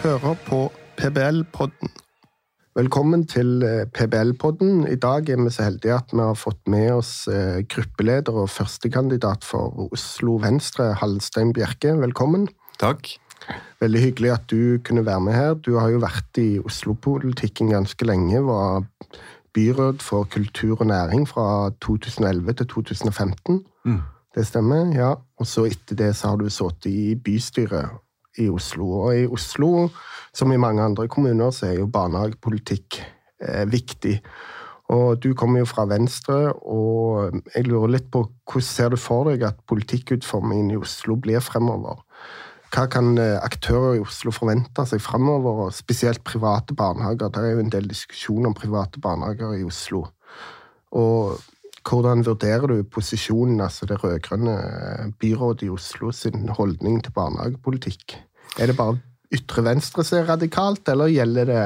hører på PBL-podden. Velkommen til eh, PBL-podden. I dag er vi så heldige at vi har fått med oss eh, gruppeleder og førstekandidat for Oslo Venstre, Hallstein Bjerke. Velkommen. Takk. Veldig hyggelig at du kunne være med her. Du har jo vært i Oslo-politikken ganske lenge. Var byråd for kultur og næring fra 2011 til 2015. Mm. Det stemmer, ja. Og så etter det så har du sittet i bystyret i Oslo. Og i Oslo, som i mange andre kommuner, så er jo barnehagepolitikk eh, viktig. Og du kommer jo fra Venstre, og jeg lurer litt på hvordan ser du for deg at politikkutformingen i Oslo blir fremover? Hva kan eh, aktører i Oslo forvente seg fremover, og spesielt private barnehager? Det er jo en del diskusjon om private barnehager i Oslo. Og hvordan vurderer du posisjonen, altså det rød-grønne byrådet i Oslo sin holdning til barnehagepolitikk? Er det bare ytre venstre som er radikalt, eller gjelder det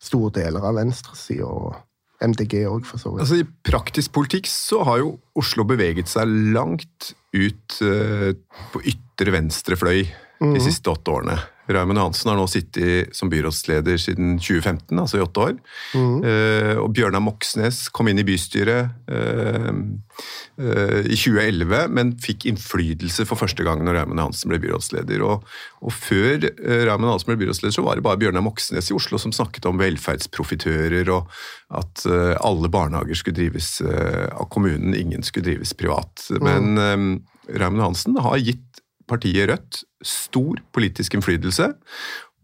store deler av venstresida og MDG òg, for så vidt? Altså, I praktisk politikk så har jo Oslo beveget seg langt ut uh, på ytre venstre fløy de siste åtte årene. Raymond Hansen har nå sittet som byrådsleder siden 2015, altså i åtte år. Eh, og Bjørnar Moxnes kom inn i bystyret eh, eh, i 2011, men fikk innflytelse for første gang når Raymond Hansen ble byrådsleder. Og, og før eh, Raymond Hansen ble byrådsleder, så var det bare Bjørnar Moxnes i Oslo som snakket om velferdsprofitører, og at eh, alle barnehager skulle drives eh, av kommunen, ingen skulle drives privat. Men eh, Raymond Hansen har gitt partiet Rødt stor politisk innflytelse.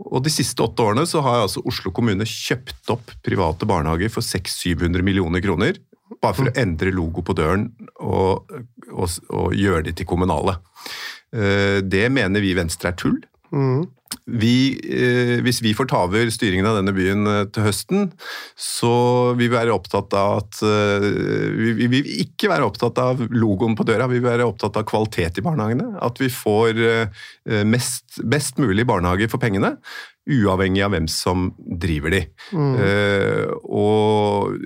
Og De siste åtte årene så har altså Oslo kommune kjøpt opp private barnehager for 600-700 millioner kroner. Bare for å endre logo på døren og, og, og gjøre de til kommunale. Eh, Det mener vi i Venstre er tull. Vi, eh, hvis vi får ta over styringen av denne byen eh, til høsten, så vil vi være opptatt av at eh, Vi vi vil ikke være opptatt av logoen på døra, vi vil være opptatt av kvalitet i barnehagene. At vi får mest, best mulig barnehage for pengene. Uavhengig av hvem som driver de. Eh, og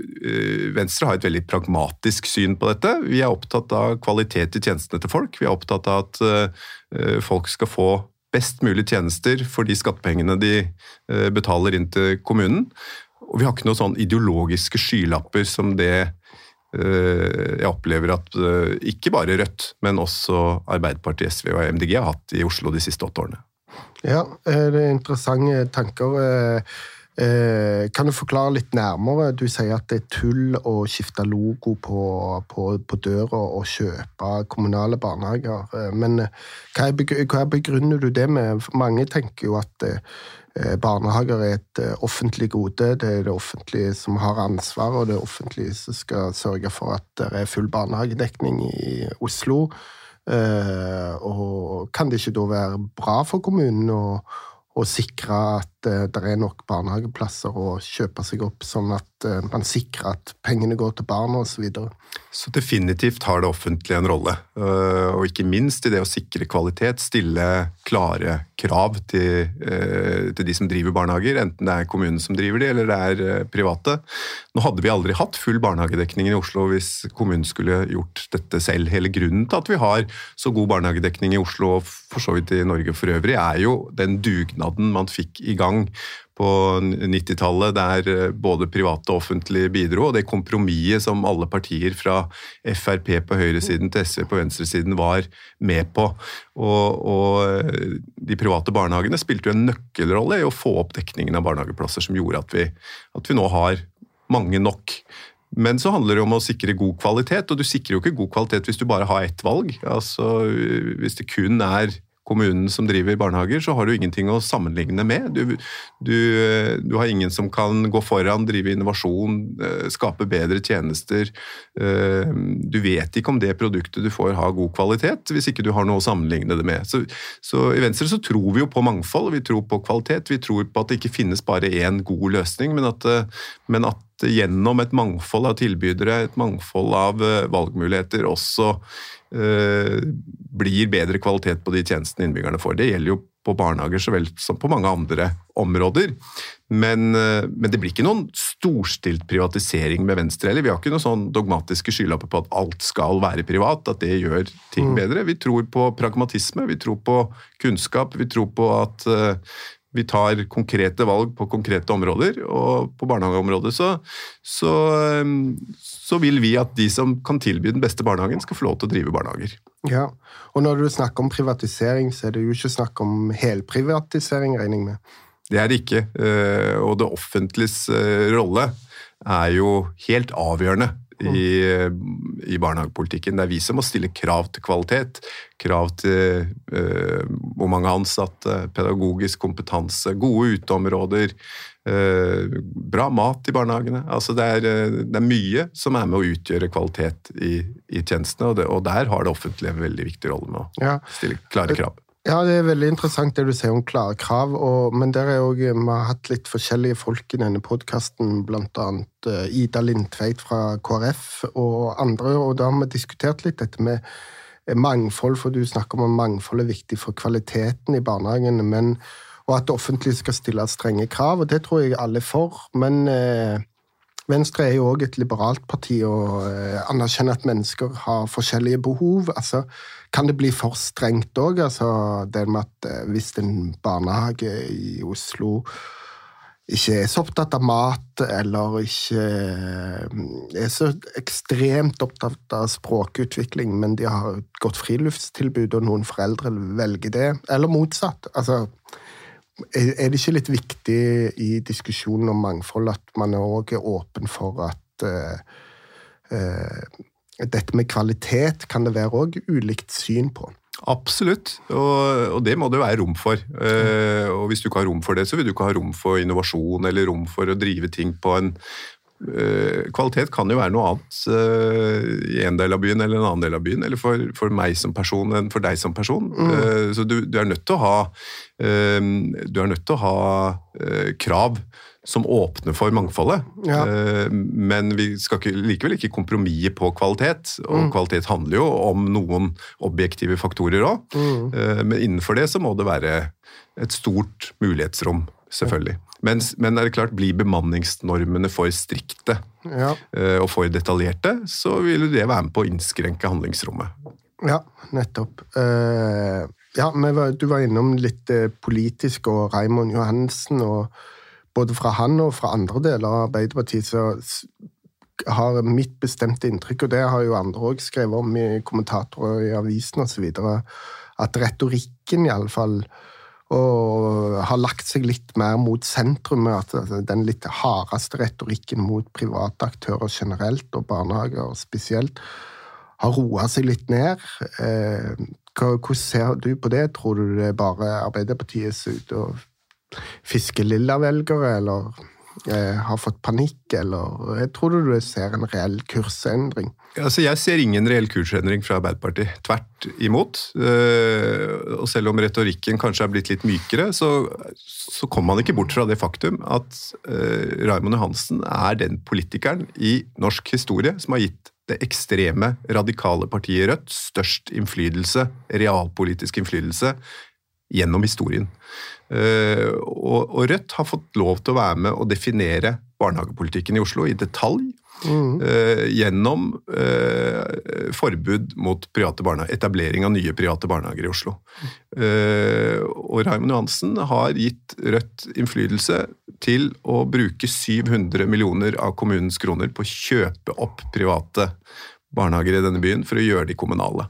Venstre har et veldig pragmatisk syn på dette. Vi er opptatt av kvalitet i tjenestene til folk. Vi er opptatt av at folk skal få best mulig tjenester for de skattepengene de eh, betaler inn til kommunen. Og vi har ikke noen sånn ideologiske skylapper som det eh, jeg opplever at eh, ikke bare Rødt, men også Arbeiderpartiet, SV og MDG har hatt i Oslo de siste åtte årene. Ja, det er interessante tanker. Eh, Kan du forklare litt nærmere? Du sier at det er tull å skifte logo på, på, på døra og kjøpe kommunale barnehager. Eh, Men eh, hva, er hva begrunner du det med? Mange tenker jo at eh, barnehager er et offentlig gode. Det er det offentlige som har ansvar, og det offentlige som skal sørge for at det er full barnehagedekning i Oslo. Og kan det ikke da være bra for kommunen å, å sikre at det er nok barnehageplasser å kjøpe seg opp, sånn at eh, man sikrer at pengene går til barna osv.? Så så definitivt har det offentlige en rolle, øh, og ikke minst i det å sikre kvalitet, stille klare krav til, til de som driver barnehager, enten det er kommunen som driver de, eller det er private. Nå hadde vi aldri hatt full barnehagedekning i Oslo hvis kommunen skulle gjort dette selv. Hele grunnen til at vi har så god barnehagedekning i Oslo, og for så vidt i Norge for øvrig, er jo den dugnaden man fikk i gang på 90-tallet, der eh, både private og offentlige bidro, og det kompromisset som alle partier fra Frp på høyresiden til SV på venstresiden var med på. Og, og eh, de private barnehagene spilte jo en nøkkelrolle i å få opp dekningen av barnehageplasser, som gjorde at vi, at vi nå har mange nok. Men så handler det om å sikre god kvalitet, og du sikrer jo ikke god kvalitet hvis du bare har ett valg. Altså, Hvis det kun er kommunen som driver barnehager, så har du ingenting å sammenligne med. Du, du, du har ingen som kan gå foran, drive innovasjon, eh, skape bedre tjenester. Eh, Du vet ikke om det produktet du får har god kvalitet, hvis ikke du har noe å sammenligne det med. Så, så I Venstre så tror vi jo på mangfold, vi tror på kvalitet. Vi tror på at det ikke finnes bare én god løsning, men at, eh, men at gjennom et mangfold av tilbydere, et mangfold av eh, valgmuligheter, også eh, blir bedre kvalitet på de tjenestene innbyggerne får. Det gjelder jo på barnehager så vel som på mange andre områder. Men, eh, men det blir ikke noen storstilt privatisering med Venstre heller. Vi har ikke noen sånn dogmatiske skylapper på at alt skal være privat, at det gjør ting bedre. Vi tror på pragmatisme, vi tror på kunnskap, vi tror på at vi tar konkrete valg på konkrete områder, og på barnehageområdet så, så, så, vil vi at de som kan tilby den beste barnehagen, skal få lov til å drive barnehager. Ja, og når du snakker om privatisering, så er det jo ikke snakk om helprivatisering, regner jeg med? Det er det ikke, eh, og det offentliges eh, rolle er jo helt avgjørende i, i, barnehagepolitikken. Det er vi som må stille krav til kvalitet. Krav til uh, hvor mange ansatte, pedagogisk kompetanse, gode uteområder. Uh, bra mat i barnehagene. Altså det, er, det, er, mye som er med å utgjøre kvalitet i, i tjenestene, og, det, og, der har det offentlige en veldig viktig rolle med å ja. stille klare krav. Ja, det er veldig interessant det du sier om klare krav. Og, men der er også, vi har hatt litt forskjellige folk i denne podkasten, bl.a. Eh, Ida Lindtveit fra KrF og andre. Og da har vi diskutert litt dette med mangfold, for du snakker om at mangfold er viktig for kvaliteten i barnehagene. Men, og at det offentlige skal stille strenge krav, og det tror jeg alle er for. Men eh, Venstre er jo òg et liberalt parti og eh, anerkjenner at mennesker har forskjellige behov. Altså, kan det bli for strengt òg? Altså, det med at eh, hvis en barnehage i Oslo ikke er så opptatt av mat, eller ikke eh, er så ekstremt opptatt av språkutvikling, men de har et godt friluftstilbud, og noen foreldre velger det, eller motsatt. Altså, er det ikke litt viktig i diskusjonen om mangfold at man òg er åpen for at uh, uh, dette med kvalitet kan det være òg ulikt syn på? Absolutt, og, og, det må det være rom for. Eh, og hvis du ikke har rom for det, så vil du ikke ha rom for innovasjon eller rom for å drive ting på en eh, Kvalitet kan jo være noe annet eh, i en del av byen eller en annen del av byen, eller for, for meg som person enn for deg som person. Mm. så du, du, er nødt til å ha, du er nødt til å ha krav som åpner for mangfoldet. Ja. Eh, men vi skal ikke, likevel ikke kompromisse på kvalitet. Og mm. kvalitet handler jo om noen objektive faktorer òg. Mm. Eh, men innenfor det så må det være et stort mulighetsrom, selvfølgelig. Men, men er det klart, blir bemanningsnormene for strikte ja. Eh, og for detaljerte, så vil det være med på å innskrenke handlingsrommet. Ja, nettopp. ja, du var innom litt politisk og Raymond Johansen. og både fra han og fra andre deler av Arbeiderpartiet, så har mitt bestemte inntrykk, og det har jo andre òg skrevet om i kommentatorer i avisen osv., at retorikken iallfall og har lagt seg litt mer mot sentrum. at Den litt hardeste retorikken mot private aktører generelt, og barnehager spesielt, har roa seg litt ned. Eh, hvordan ser du på det? Tror du det er bare Arbeiderpartiet som er ute og fiske lilla-velgere, eller eh, har fått panikk, eller jeg tror du du ser en reell kursendring? Altså, jeg ser ingen reell kursendring fra Arbeiderpartiet. Tvert imot. Eh, og selv om retorikken kanskje er blitt litt mykere, så, så kommer man ikke bort fra det faktum at eh, Raymond Johansen er den politikeren i norsk historie som har gitt det ekstreme, radikale partiet Rødt størst innflytelse, realpolitisk innflytelse, gjennom historien. Eh, og Rødt har fått lov til å være med å definere barnehagepolitikken i Oslo i detalj. Mm. gjennom uh, forbud mot private barnehager, etablering av nye private barnehager i Oslo. Uh, og Raymond Johansen har gitt Rødt innflytelse til å bruke 700 millioner av kommunens kroner på å kjøpe opp private barnehager i denne byen for å gjøre de kommunale.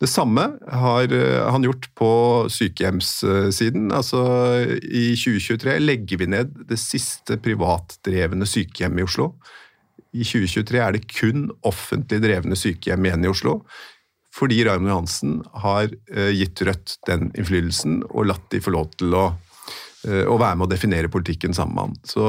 Det samme har eh, han gjort på sykehjemssiden. Altså, I 2023 legger vi ned det siste privatdrevne sykehjemmet i Oslo. I 2023 er det kun offentlig drevne sykehjem igjen i Oslo. Fordi Raymond Johansen har eh, gitt Rødt den innflytelsen og latt de få lov til å, eh, å være med å definere politikken sammen med han. Så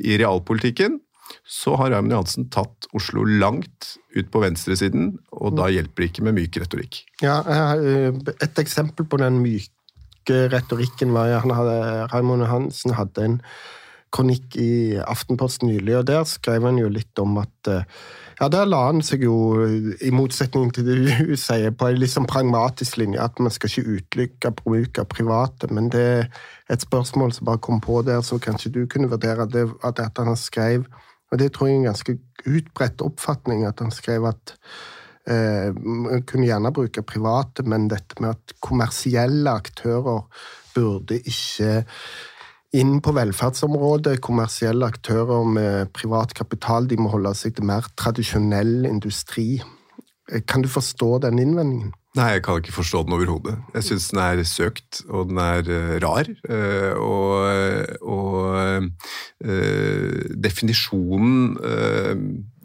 i realpolitikken så har Raymond Johansen tatt Oslo langt ut på venstresiden, og da hjelper det ikke med myk retorikk. Ja, Et eksempel på den myke retorikken var at Raymond Johansen hadde en kronikk i Aftenposten nylig, og der skrev han jo litt om at ja, Der la han seg jo, i motsetning til det du sier, på en litt sånn pragmatisk linje, at man skal ikke utelukke bruk av private. Men det er et spørsmål som bare kom på der, så kanskje du kunne vurdere det, at han skrev og det tror jeg er en ganske utbredt oppfatning, at han skrev at Man kunne gjerne bruke private, men dette med at kommersielle aktører burde ikke inn på velferdsområdet. Kommersielle aktører med privat kapital de må holde seg til mer tradisjonell industri. Kan du forstå den innvendingen? Nei, jeg kan ikke forstå den overhodet. Jeg syns den er søkt, og den er uh, rar. Uh, og, og uh, definisjonen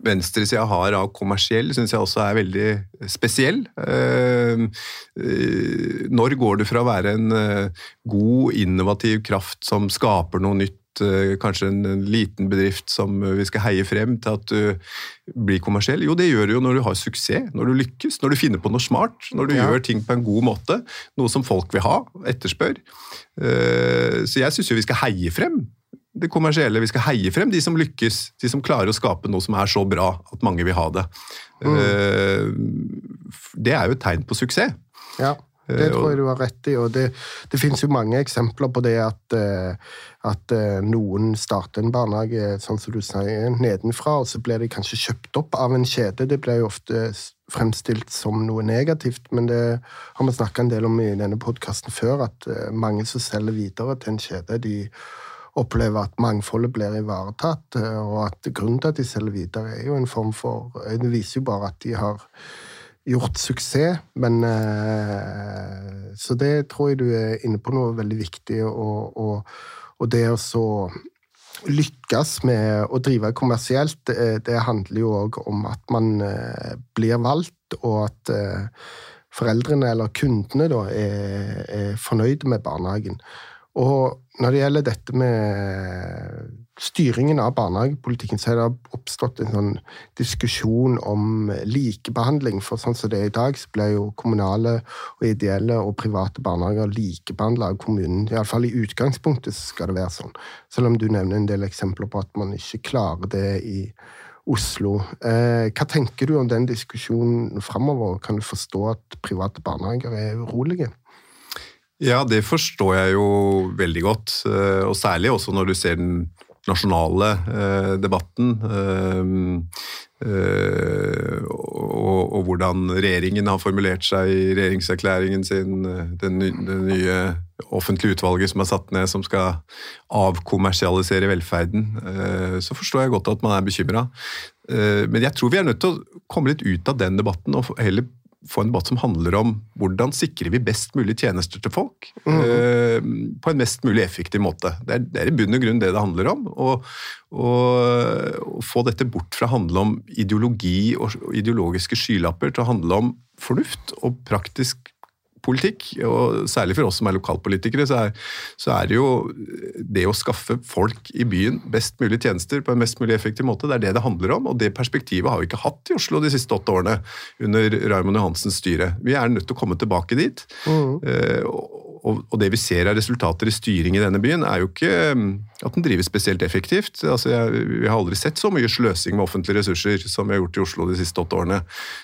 venstresida har av kommersiell, syns jeg også er veldig spesiell. Når går du fra å være en god, innovativ kraft som skaper noe nytt, Eh, kanskje en liten bedrift som vi skal heie frem til at du blir kommersiell? Jo, det gjør du jo når du har suksess, når du lykkes, når du finner på noe smart, når du ja. gjør ting på en god måte. Noe som folk vil ha, etterspør. Eh, så jeg syns jo vi skal heie frem det kommersielle. Vi skal heie frem de som lykkes, de som klarer å skape noe som er så bra at mange vil ha det. Mm. Eh, det er jo et tegn på suksess. Ja. Det tror jeg du har rett i. og Det, det finnes jo mange eksempler på det at, eh, at, eh, noen starter en barnehage sånn som du sier, nedenfra, og så blir de kanskje kjøpt opp av en kjede. Det blir jo ofte fremstilt som noe negativt, men det har vi snakka en del om i denne podkasten før, at eh, mange som selger videre til en kjede, de opplever at mangfoldet blir ivaretatt, og at grunnen til at de selger videre, er jo en form for Det viser jo bare at de har gjort suksess, men eh, Så det tror jeg du er inne på noe veldig viktig, og, og, og det å så lykkes med å drive kommersielt, det, handler jo òg om at man eh, blir valgt, og at eh, foreldrene eller kundene da er, er fornøyde med barnehagen. Og når det gjelder dette med styringen av barnehagepolitikken, så er det oppstått en sånn diskusjon om likebehandling. For sånn som det er i dag, så blir jo kommunale og ideelle og private barnehager likebehandla av kommunen. Iallfall i utgangspunktet skal det være sånn. Selv om du nevner en del eksempler på at man ikke klarer det i Oslo. Eh, hva tenker du om den diskusjonen framover? Kan du forstå at private barnehager er urolige? Ja, det forstår jeg jo veldig godt. Eh, og særlig også når du ser den nasjonale eh, debatten. Eh, og, hvordan regjeringen har formulert seg i regjeringserklæringen sin. Det nye offentlige utvalget som er satt ned, som skal avkommersialisere velferden. Så forstår jeg godt at man er bekymra. Men jeg tror vi er nødt til å komme litt ut av den debatten og heller få en debatt som handler om hvordan sikrer vi best mulig tjenester til folk mm. uh, på en mest mulig effektiv måte. Det er, det er, i bunn og grunn det det handler om. Å få dette bort fra å handle om ideologi og ideologiske skylapper til å handle om fornuft og praktisk politikk, og særlig for oss som er lokalpolitikere, så er, så er, det jo det å skaffe folk i byen best mulig tjenester på en mest mulig effektiv måte, det er det det handler om. Og det perspektivet har vi ikke hatt i Oslo de siste åtte årene under Raymond Johansens styre. Vi er nødt til å komme tilbake dit. Mm. Uh, og det vi ser av resultater i styring i denne byen, er jo ikke mm, at den drives spesielt effektivt. Altså, jeg, vi har aldri sett så mye sløsing med offentlige ressurser som vi har gjort i Oslo de siste åtte årene.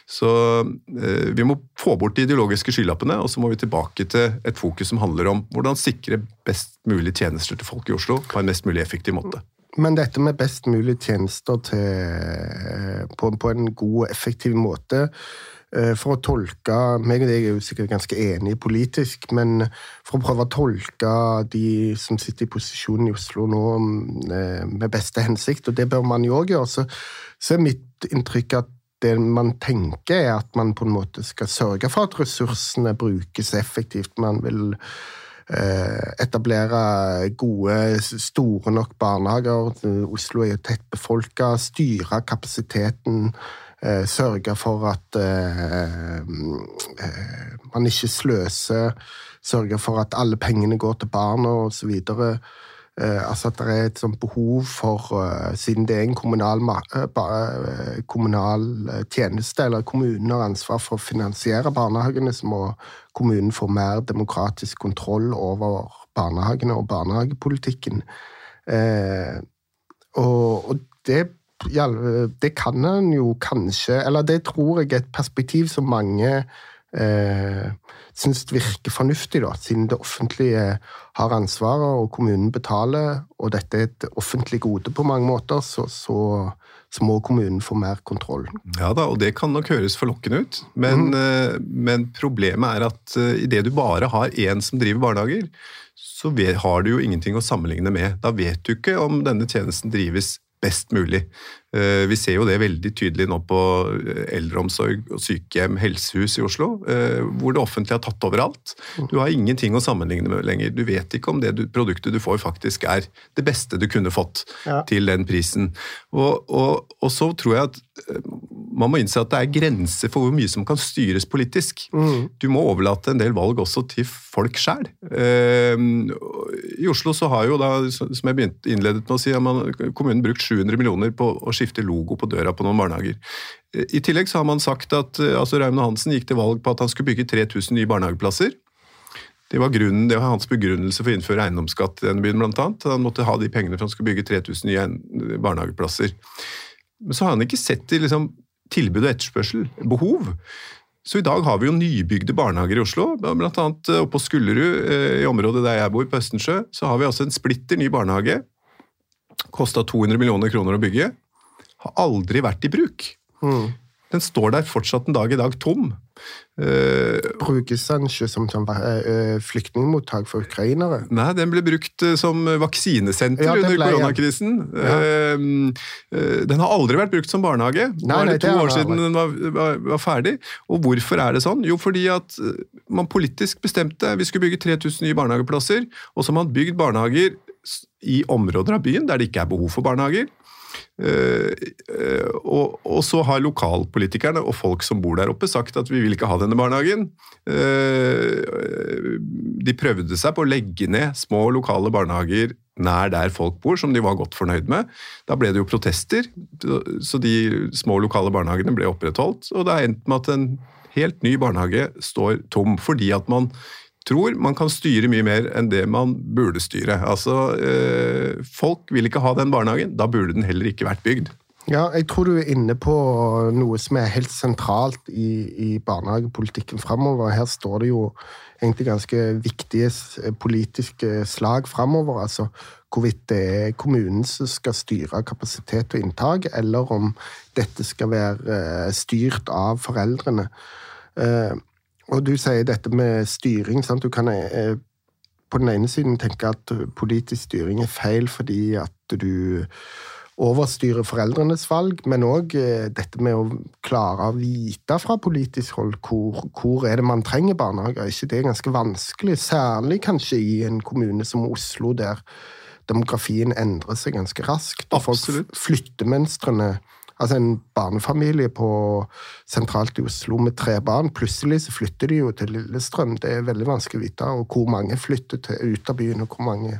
Så eh, vi må få bort de ideologiske skylappene, og så må vi tilbake til et fokus som handler om hvordan sikre best mulig tjenester til folk i Oslo på en mest mulig effektiv måte. Men dette med best mulig tjenester til, på, på en god og effektiv måte Eh, for å tolke meg og deg er jo sikkert ganske enige politisk, men for å prøve å tolke de som sitter i posisjonen i Oslo nå eh, med beste hensikt, og det bør man jo òg gjøre, så, så, er mitt inntrykk at det man tenker, er at man på en måte skal sørge for at ressursene brukes effektivt. Man vil eh, etablere gode, store nok barnehager. Oslo er jo tett befolka. Styre kapasiteten eh, sørge for at eh, eh, man ikke sløser, sørge for at alle pengene går til barna osv. Eh, altså at det er et sånt behov for, siden det er en kommunal, kommunal tjeneste, eller kommunen har ansvar for å finansiere barnehagene, så må kommunen få mer demokratisk kontroll over barnehagene og barnehagepolitikken. Og, det ja, det kan en jo kanskje Eller det tror jeg er et perspektiv som mange eh, syns virker fornuftig, da, siden det offentlige har ansvaret og kommunen betaler, og dette er et offentlig gode på mange måter, så, så, så må kommunen få mer kontroll. Ja da, og det kan nok høres forlokkende ut, men, mm. men problemet er at uh, idet du bare har én som driver barnehager, så har du jo ingenting å sammenligne med. Da vet du ikke om denne tjenesten drives best mulig. Eh, vi ser jo det veldig tydelig nå på eh, eldreomsorg, og sykehjem, helsehus i Oslo, eh, hvor det offentlige har tatt over alt. Du har ingenting å sammenligne med lenger. Du vet ikke om det produktet du får faktisk er det beste du kunne fått ja. til den prisen. Og, og, og, så tror jeg at man må innse at det er grenser for hvor mye som kan styres politisk. Mm. Du må overlate en del valg også til folk sjøl. I Oslo så har jo da, som jeg begynte innledet med å si, kommunen brukt 700 millioner på å skifte logo på døra på noen barnehager. I tillegg så har man sagt at altså Raymond Hansen gikk til valg på at han skulle bygge 3000 nye barnehageplasser. Det var, grunnen, det var hans begrunnelse for å innføre eiendomsskatt i denne byen, blant annet. Han måtte ha de pengene for han skulle bygge 3000 nye barnehageplasser. Men så har han ikke sett til liksom, tilbud og etterspørsel, behov. Så i dag har vi jo nybygde barnehager i Oslo. Blant annet oppe på Skullerud, eh, i området der jeg bor, på Østensjø, så har vi altså en splitter ny barnehage. Kosta 200 millioner kroner å bygge har aldri vært i bruk. Mm. Den står der fortsatt en dag i dag tom. Uh, Brukes den ikke som, som uh, flyktningmottak for ukrainere? Nei, den ble brukt uh, som vaksinesenter ja, under koronakrisen. Ja. Den har aldri vært brukt som barnehage. Nå er det to år siden den var, var, var, ferdig. Og hvorfor er det sånn? Jo, fordi at man politisk bestemte vi skulle bygge 3000 nye barnehageplasser, og så har man bygd barnehager i områder av byen der det ikke er behov for barnehager. Uh, uh, og, og, så har lokalpolitikerne og folk som bor der oppe sagt at vi vil ikke ha denne barnehagen. Uh, de prøvde seg på å legge ned små lokale barnehager nær der folk bor, som de var godt fornøyd med. Da ble det jo protester, så de små lokale barnehagene ble opprettholdt. Og det har endt med at en helt ny barnehage står tom, fordi at man tror man kan styre mye mer enn det man burde styre. Altså, eh, Folk vil ikke ha den barnehagen, da burde den heller ikke vært bygd. Ja, jeg tror du er inne på noe som er helt sentralt i, i barnehagepolitikken framover. Her står det jo egentlig ganske viktige politiske slag framover. Altså hvorvidt det er kommunen som skal styre kapasitet og inntak, eller om dette skal være eh, styrt av foreldrene. Og du sier dette med styring. Sant? Du kan eh, på den ene siden tenke at politisk styring er feil fordi at du overstyrer foreldrenes valg, men òg eh, dette med å klare å vite fra politisk hold hvor, hvor er det man trenger barnehager. Er ikke det ganske vanskelig? Særlig kanskje i en kommune som Oslo, der demografien endrer seg ganske raskt. Og folk flyttemønstrene Altså En barnefamilie på sentralt i Oslo med tre barn, plutselig så flytter de jo til Lillestrøm. Det er veldig vanskelig å vite og hvor mange flytter til, ut av byen, og hvor mange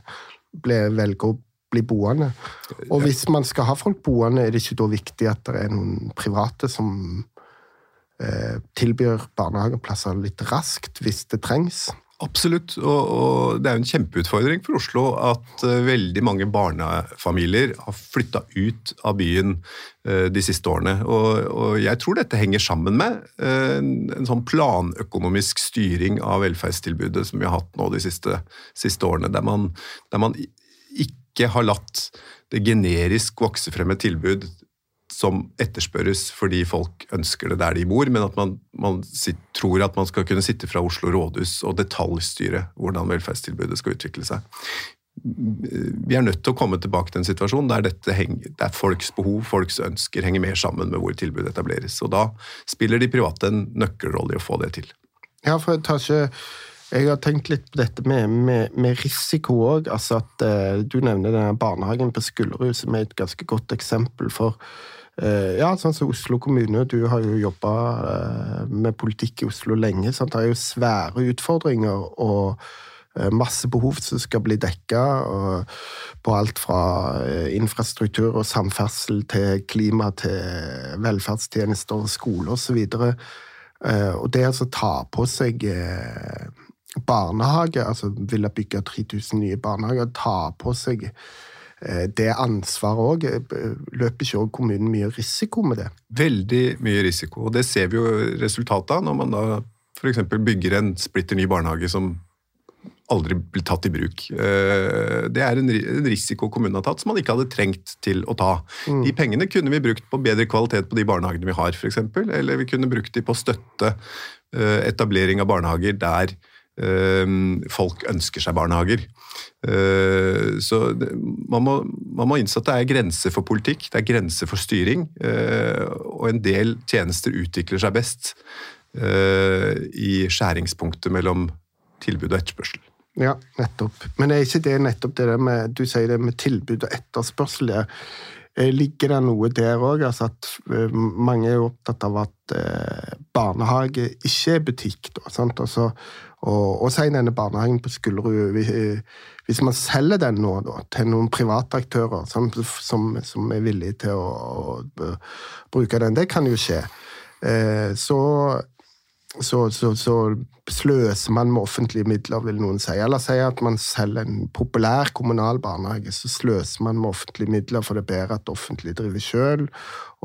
ble, velger å bli boende. Og hvis man skal ha folk boende, er det ikke da viktig at det er noen private som eh, tilbyr barnehageplasser litt raskt hvis det trengs? Absolutt, og, og, det er jo en kjempeutfordring for Oslo at uh, veldig mange barnefamilier har flytta ut av byen uh, de siste årene. Og, og, jeg tror dette henger sammen med uh, en, en, sånn planøkonomisk styring av velferdstilbudet som vi har hatt nå de siste, siste årene, der man, der man, ikke har latt det generisk vokse frem et tilbud som etterspørres fordi folk ønsker det der de bor, men at man, man sitt, tror at man skal kunne sitte fra Oslo rådhus og detaljstyre hvordan velferdstilbudet skal utvikle seg. Vi er nødt til å komme tilbake til en situasjon der, dette henger, der folks behov, folks ønsker, henger mer sammen med hvor tilbudet etableres. Og Da spiller de private en nøkkelrolle i å få det til. Ja, for jeg tar ikke jeg har tenkt litt på dette med, med, med risiko òg. Altså at uh, du nevner denne barnehagen på Skullerud som er et ganske godt eksempel. For Eh, ja, sånn som Oslo kommune. Du har jo jobba eh, med politikk i Oslo lenge. Sant? Det er jo svære utfordringer og eh, masse behov som skal bli dekka. På alt fra infrastruktur og samferdsel til klima til velferdstjenester, og skole osv. Og det altså ta på seg barnehage, altså ville bygge 3000 nye barnehager, ta på seg Eh, det ansvaret òg. Eh, løper ikke òg kommunen mye risiko med det? Veldig mye risiko, og det ser vi jo resultatet av når man da f.eks. bygger en splitter ny barnehage som aldri blir tatt i bruk. Eh, det er en risiko kommunen har tatt som man ikke hadde trengt til å ta. Mm. De pengene kunne vi brukt på bedre kvalitet på de barnehagene vi har, f.eks. Eller vi kunne brukt de på å støtte etablering av barnehager der folk ønsker seg barnehager. Så man må, man må innse at det er grenser for politikk, det er grenser for styring. Og en del tjenester utvikler seg best i skjæringspunktet mellom tilbud og etterspørsel. Ja, nettopp. Men er ikke det nettopp det der med Du sier det med tilbud og etterspørsel. Eh, ligger det noe der òg? Altså at eh, mange er opptatt av at eh, barnehage ikke er butikk. Da, sant? Altså, og, og si denne barnehagen på Skullerud Hvis man selger den nå da, til noen private aktører som, som, som er villige til å, å, bruke den, det kan jo skje. Så så, så, så, sløser man med offentlige midler, vil noen si. Eller si at man selger en populær kommunal barnehage, så sløser man med offentlige midler, for det er bedre at det offentlige driver sjøl,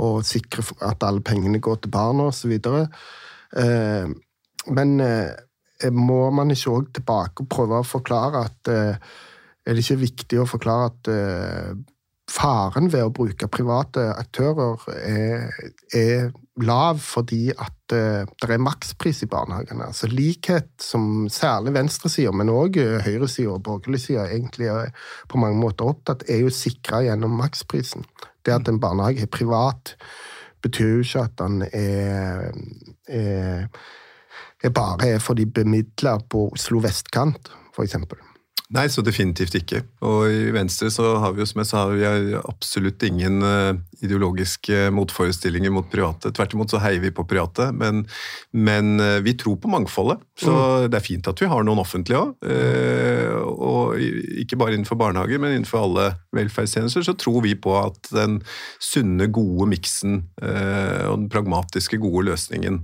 og sikrer at alle pengene går til barna, osv. Eh, men eh, må man ikke òg tilbake og prøve å forklare at eh, Er det ikke viktig å forklare at eh, faren ved å bruke private aktører er, er lav fordi at det er makspris i barnehagene. Altså Likhet som særlig venstresida, men òg høyresida og borgerlig side egentlig er på mange måter opptatt, er jo sikra gjennom maksprisen. Det at en barnehage er privat, betyr jo ikke at den er, er bare er for de bemidla på Oslo vestkant, f.eks. Nei, så definitivt ikke. Og i Venstre så har vi jo som jeg sa, vi har absolutt ingen uh, ideologiske motforestillinger mot private. Tvert imot så heier vi på private, men, men uh, vi tror på mangfoldet. Så mm. det er fint at vi har noen offentlige òg. Eh, og ikke bare innenfor barnehager, men innenfor alle velferdstjenester så tror vi på at den sunne, gode miksen og den pragmatiske, gode løsningen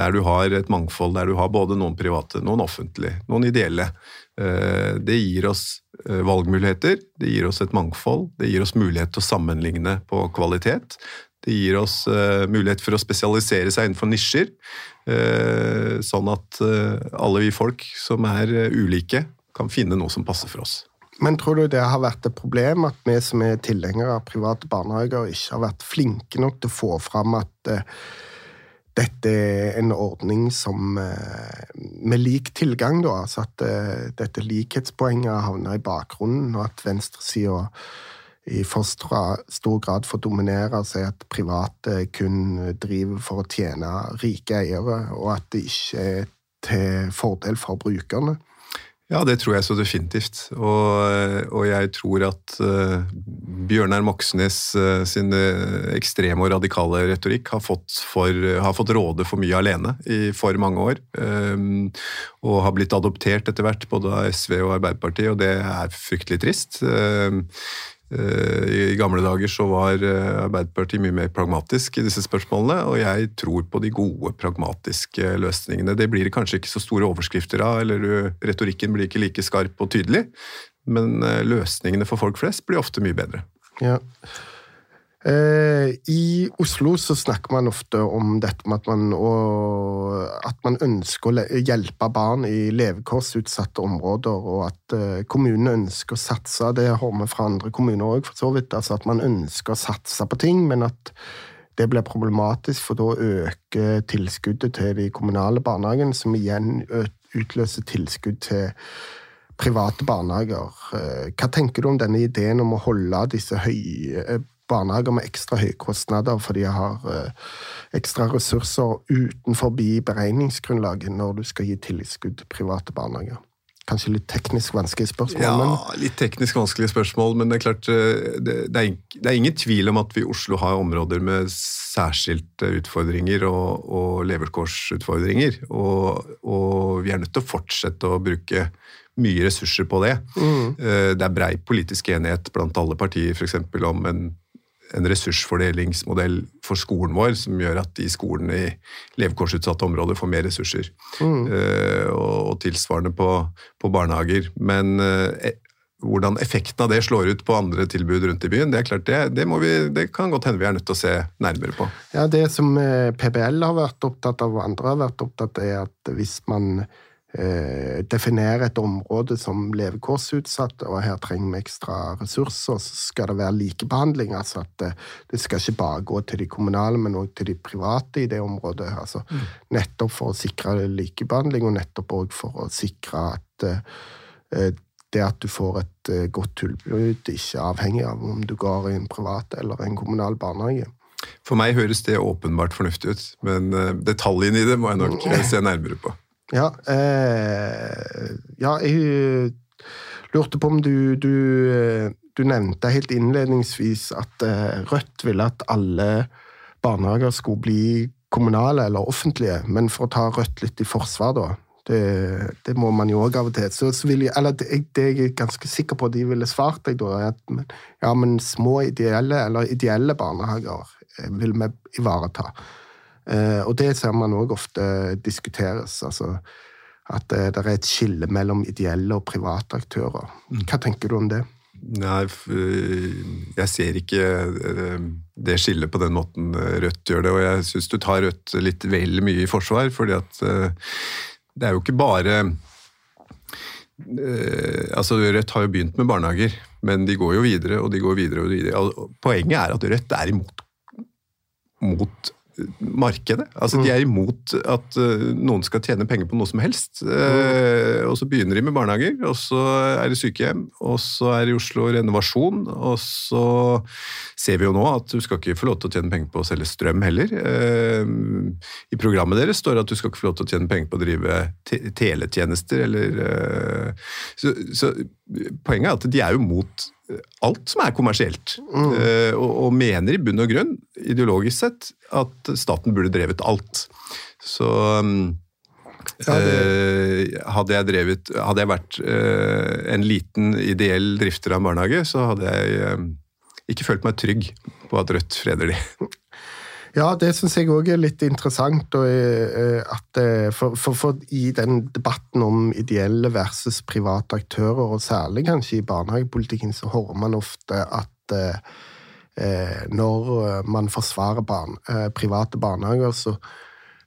der du har et mangfold, der du har både noen private, noen offentlige, noen ideelle. Eh, det gir oss eh, valgmuligheter, det gir oss et mangfold, det gir oss mulighet til å sammenligne på kvalitet. Det gir oss eh, mulighet for å spesialisere seg innenfor nisjer, sånn at alle vi folk som er ulike, kan finne noe som passer for oss. Men tror du det har vært et problem at vi som er tilhengere av private barnehager, ikke har vært flinke nok til å få fram at dette er en ordning som eh, med lik tilgang, da, altså at eh, dette likhetspoenget havner i bakgrunnen, og at venstresida i for stor grad får dominere og si at private kun driver for å tjene rike eiere, og at det ikke er til fordel for brukerne. Ja, det tror jeg så definitivt. Og, og jeg tror at uh, Bjørnar Moxnes uh, sin uh, ekstreme og radikale retorikk har fått, for, har fått, råde for mye alene i for mange år. Um, og har blitt adoptert etter hvert, både av SV og Arbeiderpartiet, og det er fryktelig trist. Uh, Eh, I gamle dager så var eh, Arbeiderpartiet mye mer pragmatisk i disse spørsmålene, og jeg tror på de gode, pragmatiske løsningene. Det blir kanskje ikke så store overskrifter av, eller retorikken blir ikke like skarp og tydelig, men eh, løsningene for folk flest blir ofte mye bedre. Ja. Eh, I Oslo så snakker man ofte om dette med at man, at man ønsker å hjelpe barn i levekårsutsatte områder, og at eh, kommunene ønsker å satse. Det har vi fra andre kommuner òg, for så vidt. Altså at man ønsker å satse på ting, men at det blir problematisk, for da øker tilskuddet til de kommunale barnehagene, som igjen utløser tilskudd til private barnehager. Eh, hva tenker du om denne ideen om å holde disse høye barnehager med ekstra høye kostnader fordi de har eh, ekstra ressurser utenfor beregningsgrunnlaget når du skal gi tilskudd til private barnehager. Kanskje litt teknisk vanskelige spørsmål? Ja, men... litt teknisk vanskelige spørsmål, men det er klart eh, det, det, er, det er, ingen tvil om at vi i Oslo har områder med særskilte utfordringer og, og levekårsutfordringer. Og, og, vi er nødt til å fortsette å bruke mye ressurser på det. Mm. Eh, det er brei politisk enighet blant alle partier for eksempel, om en en ressursfordelingsmodell for skolen vår som gjør at de skolene i levekårsutsatte områder får mer ressurser. Mm. Uh, og, og, tilsvarende på, på barnehager. Men uh, hvordan effekten av det slår ut på andre tilbud rundt i byen, det er klart det, det, vi, det, kan godt hende vi er nødt til å se nærmere på. Ja, Det som eh, PBL har vært opptatt av, og andre har vært opptatt av, er at hvis man eh, definere et område som levekårsutsatt, og her trenger vi ekstra ressurser, så skal det være likebehandling. altså at det, det skal ikke bare gå til de kommunale, men òg til de private i det området. altså mm. Nettopp for å sikre likebehandling, og nettopp òg for å sikre at eh, det at du får et eh, godt tilbud, ikke avhengig av om du går i en privat eller en kommunal barnehage. For meg høres det åpenbart fornuftig ut, men detaljene i det må jeg nok uh, se nærmere på. Ja, eh, ja jeg lurte på om du, du, du nevnte helt innledningsvis at eh, Rødt ville at alle barnehager skulle bli kommunale eller offentlige, men for å ta Rødt litt i forsvar, da. Det, det må man jo òg av og til. Så, så jeg, eller det, det jeg er ganske sikker på de ville svart deg, da, er at ja, men små ideelle eller ideelle barnehager Eh, vil vi ivareta. Eh, og det ser man òg ofte diskuteres. altså At det er et skille mellom ideelle og private aktører. Mm. Hva tenker du om det? Nei, jeg ser ikke eh, det skillet på den måten Rødt gjør det. Og jeg syns du tar Rødt litt vel mye i forsvar, fordi at det er jo ikke bare Altså, Rødt har jo begynt med barnehager, men de går jo videre og de går videre. og videre. Poenget er at Rødt er imot mot markedet. Altså, De mm. er imot at uh, noen skal tjene penger på noe som helst. Uh, og så begynner de med barnehager, og så er det sykehjem, og så er det i Oslo renovasjon, og så ser vi jo nå at du skal ikke få lov til å tjene penger på å selge strøm heller. Uh, I programmet deres står det at du skal ikke få lov til å tjene penger på å drive te teletjenester eller så, så poenget er at de er jo mot alt som er kommersielt. Mm. Uh, og, og, mener i bunn og grunn, ideologisk sett, at staten burde drevet alt. Så um, ja, uh, hadde, jeg drevet, hadde jeg vært uh, en liten ideell drifter av en barnehage, så hadde jeg ikke følt meg trygg på at Rødt freder de. Ja, det syns jeg òg er litt interessant. Eh, at, eh, for, for, for, I den debatten om ideelle versus private aktører, og særlig kanskje i barnehagepolitikken, så hører man ofte at eh, eh når man forsvarer barn, eh, private barnehager, så,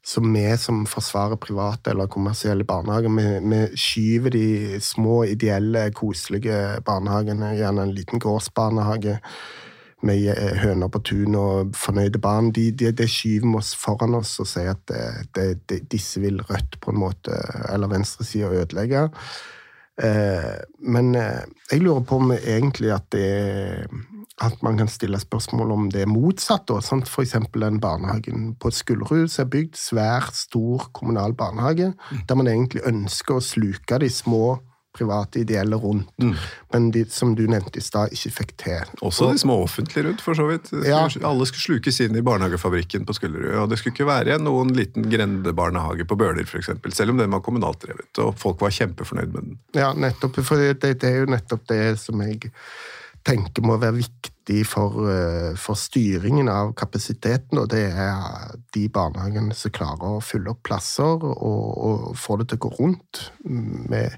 så vi som forsvarer private eller kommersielle barnehager, vi, vi, skyver de små, ideelle, koselige barnehagene, gjerne en liten gårdsbarnehage med eh, høner på tun og fornøyde barn, de, de, de skyver oss foran oss og sier at det, det, disse vil Rødt på en måte, eller venstresida ødelegge. Eh, men eh, jeg lurer på om egentlig at, det, at man kan stille spørsmål om det er motsatt. Da, sant? For eksempel den barnehagen på Skullerud som er bygd, svært stor kommunal barnehage, mm. der man egentlig ønsker å sluke de små private ideelle rundt, mm. men de, som du nevnte i stad, ikke fikk til. Også de små offentlige rundt, for så vidt. Ja. Alle skulle slukes inn i barnehagefabrikken på Skullerud. Og det skulle ikke være noen liten grendebarnehage på Bøler, f.eks., selv om den var kommunalt drevet. Og folk var kjempefornøyd med den. Ja, nettopp. For det, det er jo nettopp det som jeg tenker må være viktig for, eh, for, styringen av kapasiteten. Og det er de barnehagene som klarer å fylle opp plasser og, og få det til å gå rundt, med,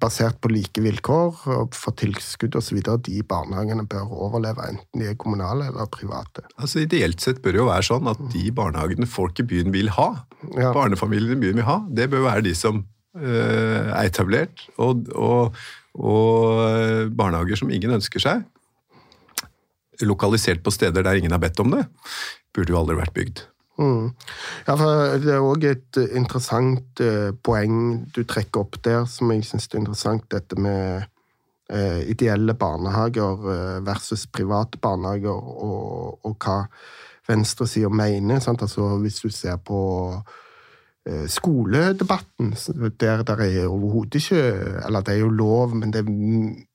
basert på like vilkår og for tilskudd osv. De barnehagene bør overleve, enten de er kommunale eller private. Altså Ideelt sett bør det jo være sånn at de barnehagene folk i byen vil ha, ja. barnefamiliene i byen vil ha, det bør være de som øh, er etablert. og, og og eh, barnehager som ingen ønsker seg, lokalisert på steder der ingen har bedt om det, burde jo aldri vært bygd. Mm. Ja, for Det er òg et interessant eh, poeng du trekker opp der, som jeg syns er interessant. Dette med eh, ideelle barnehager eh, versus private barnehager, og, og hva venstresida mener. Sant? Altså, hvis du ser på Eh, skoledebatten, der det er overhodet ikke Eller det er jo lov, men det er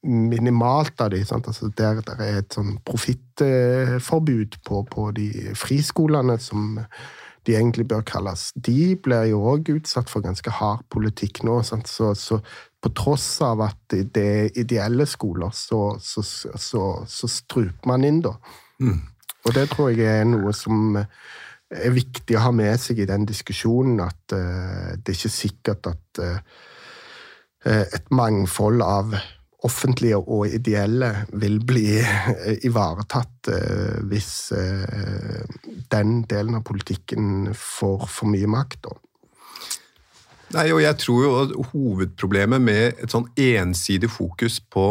minimalt av de, altså Der det er et sånn profittforbud på, på, de friskolene, som de egentlig bør kalles. De blir jo òg utsatt for ganske hard politikk nå. Så, så, på tross av at det er ideelle skoler, så, så struper man inn, da. Mm. Og det tror jeg er noe som er viktig å ha med seg i den diskusjonen at uh, det er ikke sikkert at uh, et mangfold av offentlige og ideelle vil bli ivaretatt uh, hvis den delen av politikken får for mye makt. Da. Nei, og jeg tror jo at hovedproblemet med et sånn ensidig fokus på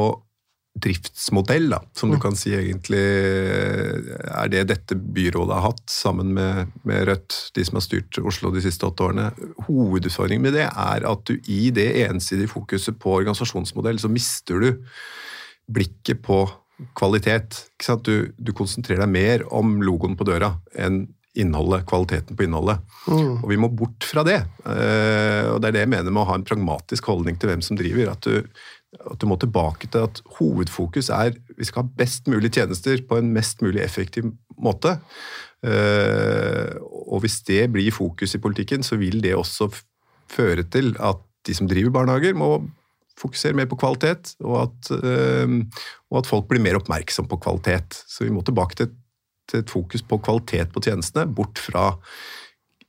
driftsmodell, da, som du mm. kan si egentlig er det dette byrådet har hatt, sammen med, med, Rødt, de som har styrt Oslo de siste åtte årene. Hovedutfordringen med det er at du i det ensidige fokuset på organisasjonsmodell, så mister du blikket på kvalitet. Du, du, konsentrerer deg mer om logoen på døra enn innholdet, kvaliteten på innholdet. Mm. Og vi må bort fra det. Eh, og det er det jeg mener med å ha en pragmatisk holdning til hvem som driver. At du, at du må tilbake til at hovedfokus er vi skal ha best mulig tjenester på en mest mulig effektiv måte. Eh, og hvis det blir fokus i politikken, så vil det også føre til at de som driver barnehager, må fokusere mer på kvalitet, og at, eh, og at folk blir mer oppmerksom på kvalitet. Så vi må tilbake til til et fokus på kvalitet på tjenestene, bort fra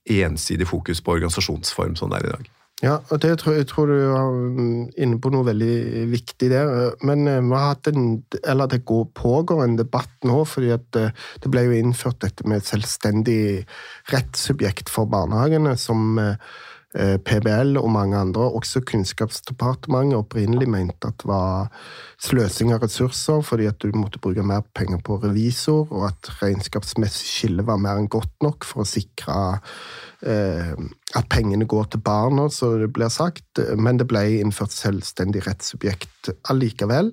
ensidig fokus på organisasjonsform som det er i dag. Ja, og det tror, jeg tror du er inne på noe veldig viktig der. Men eh, vi har hatt en, eller det går, pågår en debatt nå, fordi at eh, det ble jo innført dette med et selvstendig rettssubjekt for barnehagene, som Eh, PBL og mange andre, også Kunnskapsdepartementet, opprinnelig mente at det var sløsing av ressurser fordi at du måtte bruke mer penger på revisor, og at regnskapsmessig skille var mer enn godt nok for å sikre eh, at pengene går til barna, så det blir sagt. Men det ble innført selvstendig rettssubjekt allikevel.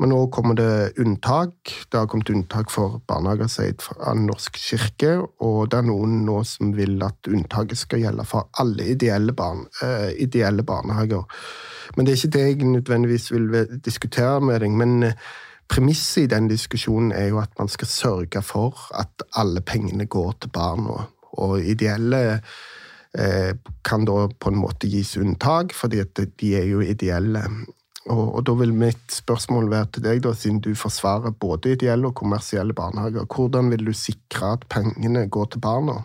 Men nå kommer det unntak. Det har kommet unntak for barnehager seid av Norsk kirke, og det er noen nå som vil at unntaket skal gjelde for alle ideelle, barn, uh, ideelle barnehager. Men det er ikke det jeg nødvendigvis vil diskutere med deg. men uh, Premisset i den diskusjonen er jo at man skal sørge for at alle pengene går til barna. Og ideelle uh, kan da på en måte gis unntak, fordi de er jo ideelle. Og, og, da vil mitt spørsmål være til deg, da, siden du forsvarer både ideelle og kommersielle barnehager. Hvordan vil du sikre at pengene går til barna?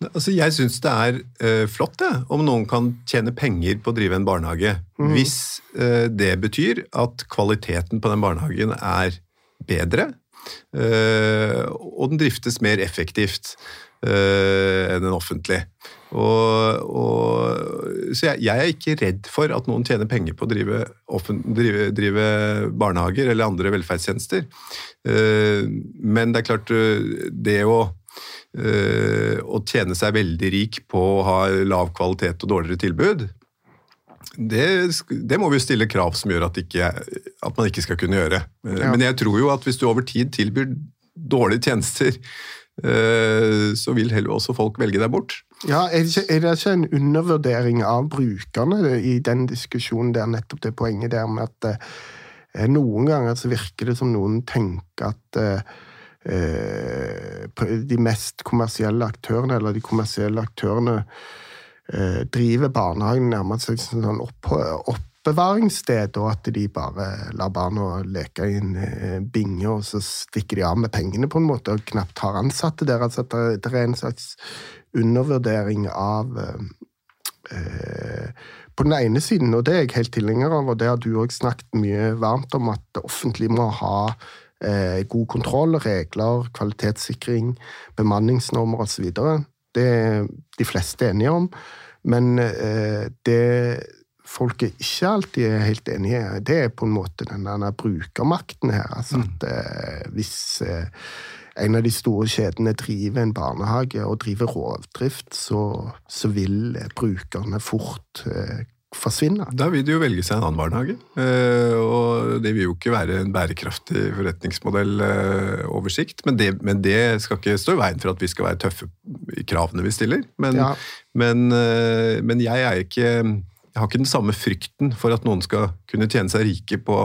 Altså, jeg syns det er uh, flott det, om noen kan tjene penger på å drive en barnehage. Mm. Hvis uh, det betyr at kvaliteten på den barnehagen er bedre, uh, og den driftes mer effektivt enn den offentlige. Og, og, så jeg, jeg, er ikke redd for at noen tjener penger på å drive, drive, drive barnehager eller andre velferdstjenester. Uh, men det er klart, uh, det å, uh, å tjene seg veldig rik på å ha lav kvalitet og dårligere tilbud, det, det, må vi stille krav som gjør at, ikke, at man ikke skal kunne gjøre. Ja. Men jeg tror jo at hvis du over tid tilbyr dårlige tjenester, så vil heller også folk velge deg bort. Ja, er det, ikke, er det, ikke, en undervurdering av brukerne i den diskusjonen der, nettopp det poenget der med at eh, noen ganger så virker det som noen tenker at eh, eh de mest kommersielle aktørene, eller de kommersielle aktørene, eh, driver barnehagen nærmest som sånn opp, oppbevaringssted, og at de bare lar barna leke i en eh, binge, og så stikker de av med pengene, på en måte, og knapt har ansatte der. Altså det er en slags undervurdering av eh, På den ene siden, og det er jeg helt tilhenger av, og det har du òg snakket mye varmt om, at det offentlige må ha eh, god kontroll, regler, kvalitetssikring, bemanningsnormer osv. Det er de fleste enige om. Men eh, det folk ikke alltid er helt enige det er på en måte den brukermakten her. Altså at eh, hvis eh, en av de store kjedene driver en barnehage og driver rovdrift, så, så vil brukerne fort eh, forsvinne. Da vil de jo velge seg en annen barnehage. Eh, og det vil jo ikke være en bærekraftig forretningsmodell eh, men det, men det skal ikke stå i veien for at vi skal være tøffe i kravene vi stiller. Men, ja. men, eh, men jeg er ikke jeg har ikke den samme frykten for at noen skal kunne tjene seg rike på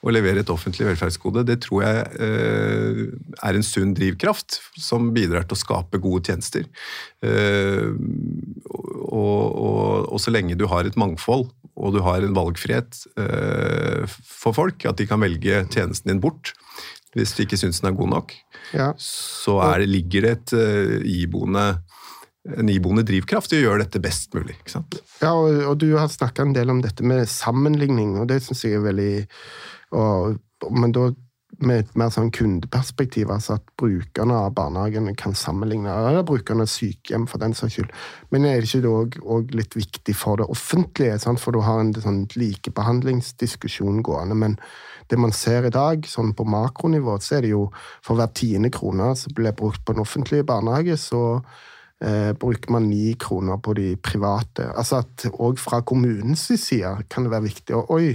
å levere et offentlig velferdsgode, det tror jeg eh, er en sunn drivkraft som bidrar til å skape gode tjenester. Eh, og, og, og, så lenge du har et mangfold og du har en valgfrihet eh, for folk, at de kan velge tjenesten din bort hvis de ikke syns den er god nok, ja. så det, ligger det et iboende en iboende drivkraft i å gjøre dette best mulig. ikke sant? Ja, og, og du har snakka en del om dette med sammenligning, og det syns jeg er veldig og, men da med et mer sånn kundeperspektiv, altså at brukerne av barnehagene kan sammenligne, eller brukerne av sykehjem for den saks skyld. Men er det ikke òg litt viktig for det offentlige, sant? for du har en sånn likebehandlingsdiskusjon gående. Men det man ser i dag, sånn på makronivå, så er det jo for hver tiende krone som blir brukt på den offentlige barnehage, så eh, bruker man ni kroner på de private. Altså at òg fra kommunens side kan det være viktig. Og oi,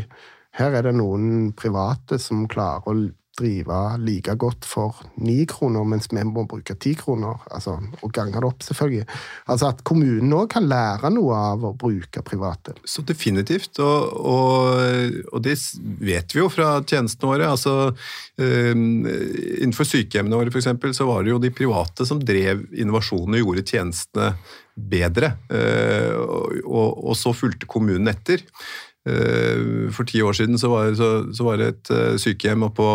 her er det noen private som klarer å drive like godt for ni kroner, mens vi må bruke ti kroner. Altså, og gange det opp, selvfølgelig. Altså At kommunen òg kan lære noe av å bruke private. Så definitivt, og, og, og det vet vi jo fra tjenestene våre. altså um, Innenfor sykehjemmene våre eksempel, så var det jo de private som drev innovasjonen og gjorde tjenestene bedre. Uh, og, og så fulgte kommunen etter. Eh, for ti år siden så var, så, så var det et eh, sykehjem oppå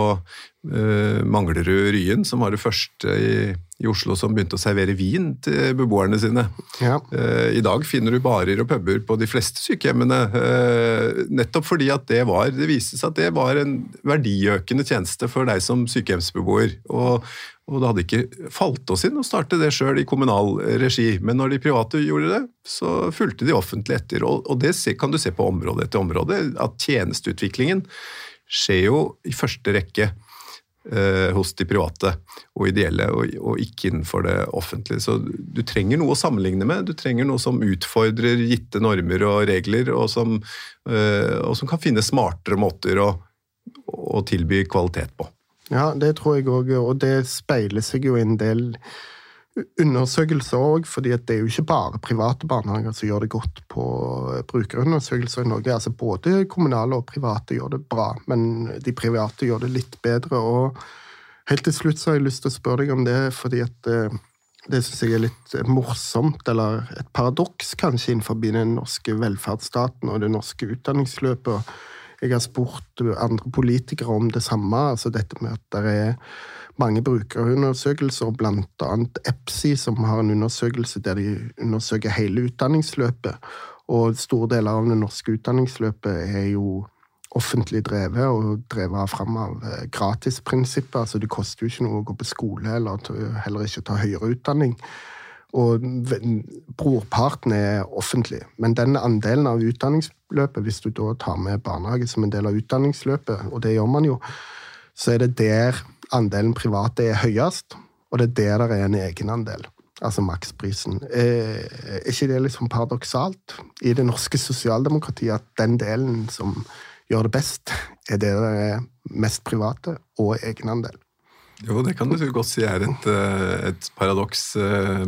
Manglerud Ryen som var det første i, i, Oslo som begynte å servere vin til beboerne sine. Ja. Uh, I dag finner du barer og puber på de fleste sykehjemmene. Uh, nettopp fordi at det var Det viste seg at det var en verdiøkende tjeneste for deg som sykehjemsbeboer. Og, og det hadde ikke falt oss inn å starte det sjøl i kommunal regi, men når de private gjorde det, så fulgte de offentlig etter. Og det kan du se på område etter område, at tjenesteutviklingen skjer jo i første rekke eh, hos de private og ideelle, og, ikke innenfor det offentlige. Så du trenger noe å sammenligne med. Du trenger noe som utfordrer gitte normer og regler, og som, eh, og som kan finne smartere måter å, å tilby kvalitet på. Ja, det tror jeg òg, og det speiler seg jo en del undersøkelser òg, fordi det er jo ikke bare private barnehager som gjør det godt på brukerundersøkelser i Norge. Altså både kommunale og private gjør det bra, men de private gjør det litt bedre. og Helt til slutt så har jeg lyst til å spørre deg om det, fordi at eh, det syns jeg er litt morsomt, eller et paradoks kanskje, innenfor den norske velferdsstaten og det norske utdanningsløpet. Jeg har spurt andre politikere om det samme, altså dette med at det er mange brukerundersøkelser, bl.a. EPSI, som har en undersøkelse der de undersøker hele utdanningsløpet. Og store deler av det norske utdanningsløpet er jo offentlig drevet og drevet fram av eh, gratisprinsippet. Altså det koster jo ikke noe å gå på skole eller heller ikke ta høyere utdanning. Og brorparten er offentlig. Men den andelen av utdanningsløpet, hvis du da tar med barnehage som en del av utdanningsløpet, og det gjør man jo, så er det der andelen private er høyest, og det er der det er en egenandel. Altså maksprisen. Er ikke det liksom paradoksalt i det norske sosialdemokratiet at den delen som gjør det best, er det der er mest private og egenandel? Jo, det kan du godt si er et, eh, et, paradoks. Eh,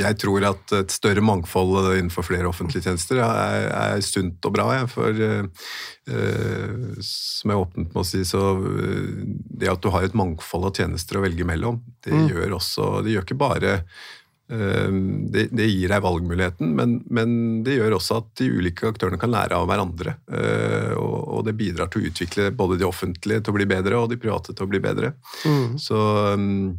jeg tror at et større mangfold innenfor flere offentlige tjenester er, er sunt og bra. For uh, som jeg åpnet med å si, så det at du har et mangfold av tjenester å velge mellom, det mm. gjør også Det gjør ikke bare det, det, gir deg valgmuligheten, men, men, det gjør også at de ulike aktørene kan lære av hverandre. Eh, og, og, det bidrar til å utvikle både de offentlige til å bli bedre og de private til å bli bedre. Mm. Så ehm,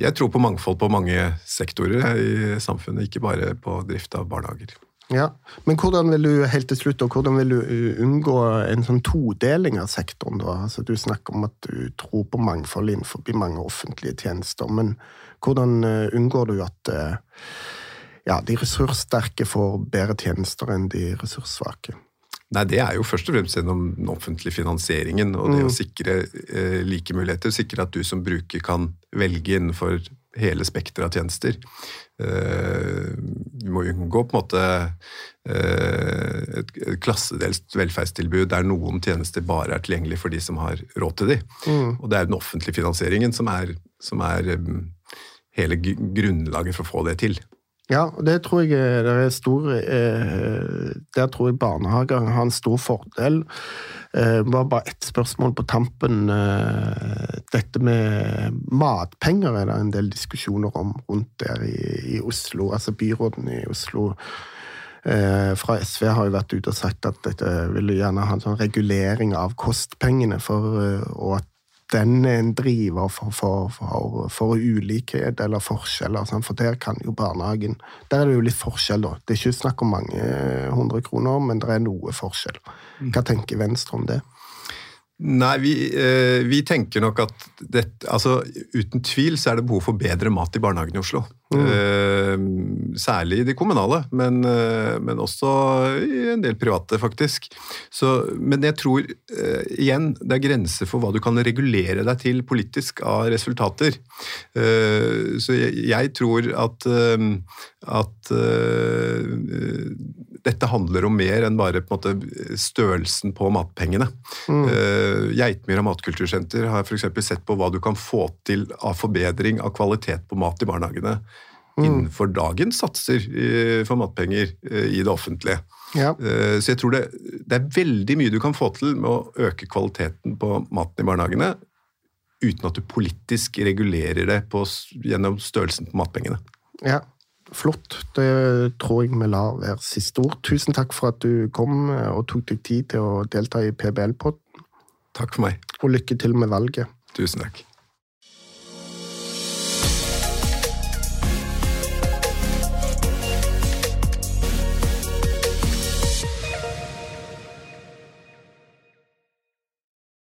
jeg tror på mangfold på mange sektorer i samfunnet, ikke bare på drift av barnehager. Ja, Men hvordan vil du helt til slutt, og hvordan vil du unngå en sånn todeling av sektoren? da? Altså, du snakker om at du tror på mangfold innenfor mange offentlige tjenester. men hvordan eh, unngår du at eh, ja, de ressurssterke får bedre tjenester enn de ressurssvake? Nei, Det er jo først og fremst gjennom den offentlige finansieringen og det mm. å sikre eh, like muligheter. Sikre at du som bruker kan velge innenfor hele spekteret av tjenester. Eh, vi må unngå på en måte eh, et, klassedelt velferdstilbud der noen tjenester bare er tilgjengelig for de som har råd til de. Mm. Og det er den offentlige finansieringen som er, som er um, hele grunnlaget for å få det til. Ja, og det tror jeg eh, det er stor eh, Der tror jeg barnehager har en stor fordel. Eh, var bare ett spørsmål på tampen. Dette med matpenger er det en del diskusjoner om rundt der i, i Oslo. Altså byråden i Oslo fra SV har jo vært ute og sagt at dette vil gjerne ha en sånn regulering av kostpengene, for, og at den er en driver for, for, for, for ulikhet eller forskjeller. Sånn, for der kan jo barnehagen Der er det jo litt forskjell, da. Det er ikke snakk om mange hundre kroner, men det er noe forskjell. Mm. Hva tenker Venstre om det? Nei, vi, eh, vi, tenker nok at det, altså, uten tvil så er det behov for bedre mat i barnehagen i Oslo. Mm. Eh, særlig de kommunale, men, eh, men, også i en del private, faktisk. Så, men jeg tror eh, igjen det er grenser for hva du kan regulere deg til politisk av resultater. Eh, så jeg, jeg, tror at, eh, at dette handler om mer enn bare på måte, størrelsen på matpengene. Mm. Uh, Geitmyra matkultursenter har f.eks. sett på hva du kan få til av forbedring av kvalitet på mat i barnehagene mm. innenfor dagens satser uh, for matpenger uh, i det offentlige. Ja. Så jeg tror det, det, er veldig mye du kan få til med å øke kvaliteten på maten i barnehagene, uten at du politisk regulerer det på, gjennom størrelsen på matpengene. Ja, Flott. Det tror jeg vi lar være siste ord. Tusen takk for at du kom og tok deg tid til å delta i PBL-podden. Takk for meg. Og lykke til med valget. Tusen takk.